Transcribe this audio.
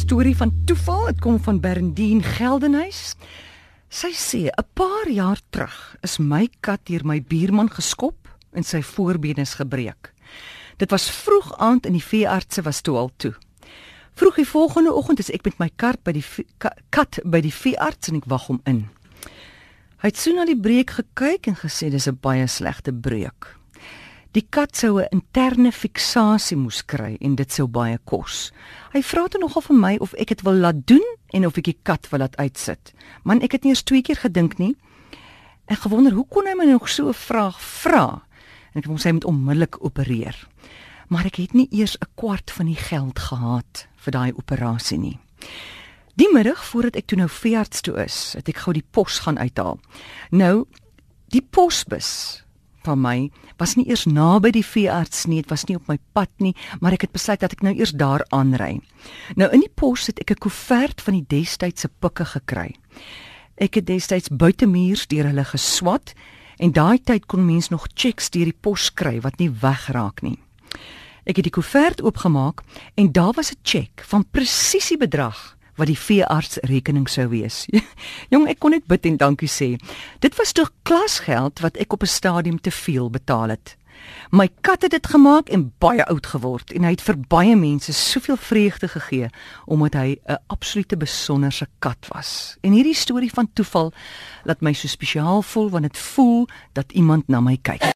storie van toeval. Dit kom van Berndien Geldenhuys. Sy sê 'n paar jaar terug is my kat deur my buurman geskop en sy voorbene is gebreek. Dit was vroeg aand en die veeartse was toe al toe. Vroeg die volgende oggend is ek met my kat by die ka, kat by die veearts en ek wag hom in. Hy het so na die breek gekyk en gesê dis 'n baie slegte breuk. Die kat sou 'n interne fiksasie moes kry en dit sou baie kos. Hy vra toe nogal vir my of ek dit wil laat doen en of ek die kat wil laat uitsit. Man, ek het nie eers twee keer gedink nie. Ek gewonder hoe kon hy my nog so 'n vraag vra? En ek het hom sê hy moet onmiddellik opereer. Maar ek het nie eers 'n kwart van die geld gehad vir daai operasie nie. Die middag voordat ek toe nou veearts toe is, het ek gou die pos gaan uithaal. Nou, die posbus van my was nie eers naby die veearts nie, dit was nie op my pad nie, maar ek het besluit dat ek nou eers daar aanry. Nou in die pos het ek 'n koevert van die destydse pikke gekry. Ek het destyds buitemuurs deur hulle geswat en daai tyd kon mens nog cheques deur die pos kry wat nie wegraak nie. Ek het die koevert oopgemaak en daar was 'n cheque van presies die bedrag wat die veearts rekening sou wees. Jong, ek kon net bid en dankie sê. Dit was tog klasgeld wat ek op 'n stadium te veel betaal het. My kat het dit gemaak en baie oud geword en hy het vir baie mense soveel vreugde gegee omdat hy 'n absolute besonderse kat was. En hierdie storie van toeval laat my so spesiaal voel want dit voel dat iemand na my kyk.